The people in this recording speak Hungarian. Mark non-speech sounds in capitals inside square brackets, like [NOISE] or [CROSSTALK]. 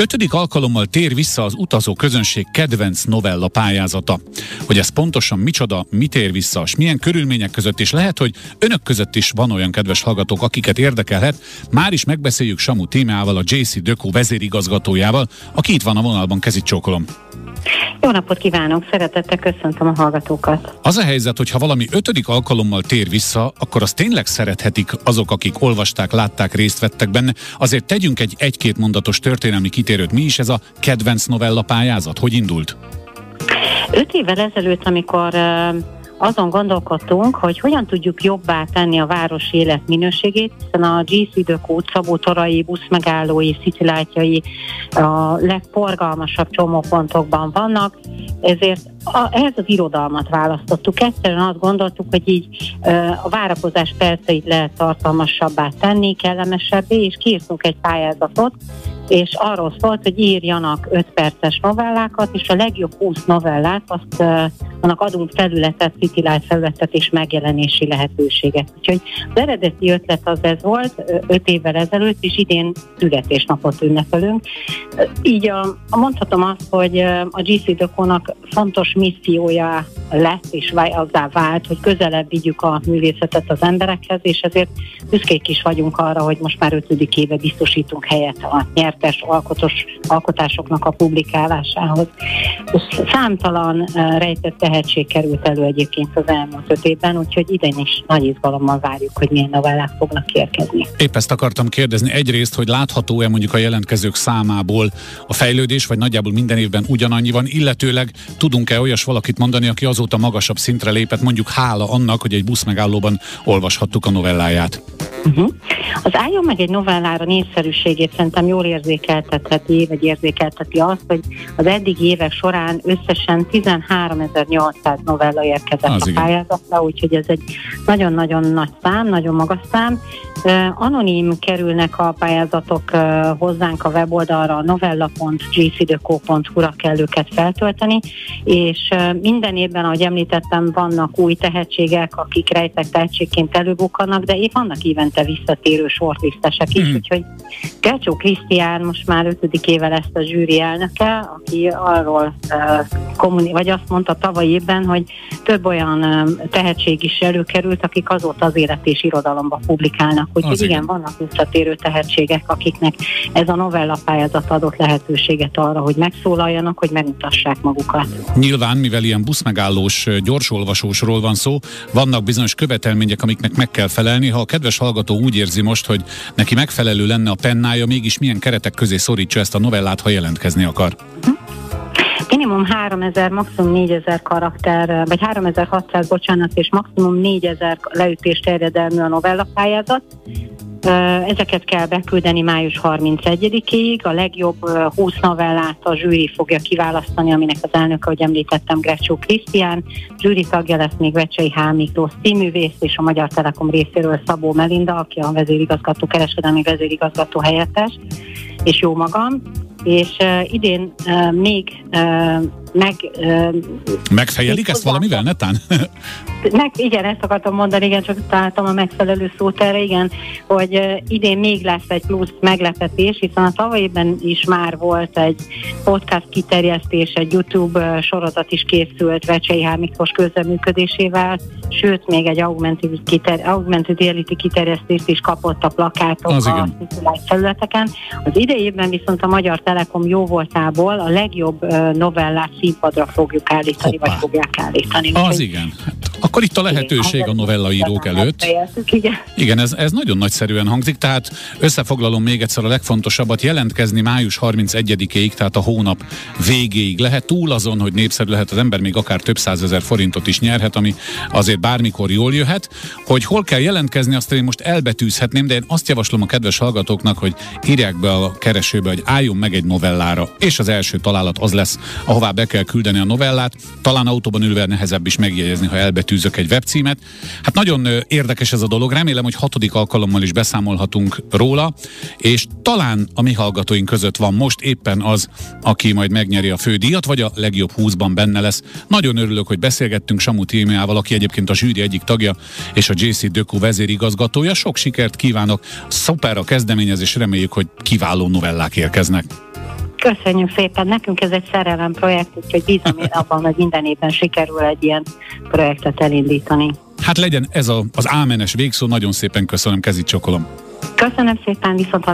Ötödik alkalommal tér vissza az utazó közönség kedvenc novella pályázata. Hogy ez pontosan micsoda, mit ér vissza, és milyen körülmények között is lehet, hogy önök között is van olyan kedves hallgatók, akiket érdekelhet. Már is megbeszéljük Samu témával, a JC Döko vezérigazgatójával, aki itt van a vonalban, kezit csókolom. Jó napot kívánok, szeretettel köszöntöm a hallgatókat. Az a helyzet, hogy ha valami ötödik alkalommal tér vissza, akkor azt tényleg szerethetik azok, akik olvasták, látták, részt vettek benne. Azért tegyünk egy egy-két mondatos történelmi kitérőt. Mi is ez a kedvenc novella pályázat? Hogy indult? Öt évvel ezelőtt, amikor azon gondolkodtunk, hogy hogyan tudjuk jobbá tenni a város életminőségét, hiszen a GC Dökó Szabó-Torai buszmegállói, szicilátjai a legforgalmasabb csomópontokban vannak, ezért a, ehhez az irodalmat választottuk. Egyszerűen azt gondoltuk, hogy így a várakozás perceit lehet tartalmasabbá tenni, kellemesebbé, és kiírtunk egy pályázatot, és arról szólt, hogy írjanak 5 perces novellákat, és a legjobb 20 novellát, azt annak adunk felületet, City Life felületet és megjelenési lehetőséget. Úgyhogy az eredeti ötlet az ez volt 5 évvel ezelőtt, és idén születésnapot ünnepelünk. Így a, mondhatom azt, hogy a GC Dokónak fontos missziója lett, és azzá vált, hogy közelebb vigyük a művészetet az emberekhez, és ezért büszkék is vagyunk arra, hogy most már ötödik éve biztosítunk helyet a nyert nyertes alkotos, alkotásoknak a publikálásához. Számtalan rejtett tehetség került elő egyébként az elmúlt öt évben, úgyhogy idén is nagy izgalommal várjuk, hogy milyen novellák fognak érkezni. Épp ezt akartam kérdezni. Egyrészt, hogy látható-e mondjuk a jelentkezők számából a fejlődés, vagy nagyjából minden évben ugyanannyi van, illetőleg tudunk-e olyas valakit mondani, aki azóta magasabb szintre lépett, mondjuk hála annak, hogy egy buszmegállóban olvashattuk a novelláját? Uh-huh. Az álljon meg egy novellára népszerűségét szerintem jól érzékeltetheti, vagy érzékelteti azt, hogy az eddig évek során összesen 13.800 novella érkezett az a pályázatra, úgyhogy ez egy nagyon-nagyon nagy szám, nagyon magas szám. Anonim kerülnek a pályázatok hozzánk a weboldalra, a novella.gcdeco.hu-ra kell őket feltölteni, és minden évben, ahogy említettem, vannak új tehetségek, akik rejtek tehetségként előbukkanak, de épp vannak évente visszatérő sortlisztesek is, mm. úgyhogy Gácsó Krisztián most már ötödik éve lesz a zsűri elnöke, aki arról kommuni- vagy azt mondta tavaly évben, hogy több olyan tehetség is előkerült, akik azóta az élet és irodalomba publikálnak. Úgyhogy igen, igen, vannak visszatérő tehetségek, akiknek ez a novella pályázat adott lehetőséget arra, hogy megszólaljanak, hogy megmutassák magukat. Nyilván, mivel ilyen buszmegállós, gyorsolvasósról van szó, vannak bizonyos követelmények, amiknek meg kell felelni. Ha a kedves hallgató úgy érzi most, hogy neki megfelelő lenne a pennája, mégis milyen keretek közé szorítsa ezt a novellát, ha jelentkezni akar? Hm? Minimum 3000, maximum 4000 karakter, vagy 3600, bocsánat, és maximum 4000 leütés terjedelmű a novella pályázat. Ezeket kell beküldeni május 31-ig. A legjobb 20 novellát a zsűri fogja kiválasztani, aminek az elnöke, hogy említettem, Grecsó Krisztián. Zsűri tagja lesz még Vecsei H. Miklós színművész és a Magyar Telekom részéről Szabó Melinda, aki a vezérigazgató, kereskedelmi vezérigazgató helyettes, és jó magam és idén még meg... Uh, Megfejelik ezt valamivel, netán? [LAUGHS] meg, igen, ezt akartam mondani, igen, csak találtam a megfelelő szót erre, igen, hogy uh, idén még lesz egy plusz meglepetés, hiszen a tavalyban is már volt egy podcast kiterjesztés, egy YouTube sorozat is készült Vecsei H. Miklós közleműködésével, sőt, még egy augmented, kiter, augmented reality kiterjesztést is kapott a plakátok Az a felületeken. Az idejében viszont a Magyar Telekom jó voltából a legjobb novellát színpadra fogjuk állítani, Hoppá. vagy fogják állítani. Az Úgy, igen. Hát, akkor itt a lehetőség a novellaírók előtt. Igen, ez, ez nagyon nagyszerűen hangzik, tehát összefoglalom még egyszer a legfontosabbat, jelentkezni május 31-ig, tehát a hónap végéig lehet, túl azon, hogy népszerű lehet az ember, még akár több százezer forintot is nyerhet, ami azért bármikor jól jöhet. Hogy hol kell jelentkezni, azt én most elbetűzhetném, de én azt javaslom a kedves hallgatóknak, hogy írják be a keresőbe, hogy álljon meg egy novellára, és az első találat az lesz, ahová be kell küldeni a novellát. Talán autóban ülve nehezebb is megjegyezni, ha elbetűzök egy webcímet. Hát nagyon érdekes ez a dolog, remélem, hogy hatodik alkalommal is beszámolhatunk róla, és talán a mi hallgatóink között van most éppen az, aki majd megnyeri a fődíjat, vagy a legjobb húszban benne lesz. Nagyon örülök, hogy beszélgettünk Samu Tímiával, aki egyébként a zsűri egyik tagja, és a JC Döku vezérigazgatója. Sok sikert kívánok, szuper a kezdeményezés, reméljük, hogy kiváló novellák érkeznek. Köszönjük szépen, nekünk ez egy szerelem projekt, úgyhogy bízom én abban, hogy minden évben sikerül egy ilyen projektet elindítani. Hát legyen ez a, az ámenes végszó, nagyon szépen köszönöm, kezit csokolom. Köszönöm szépen, viszont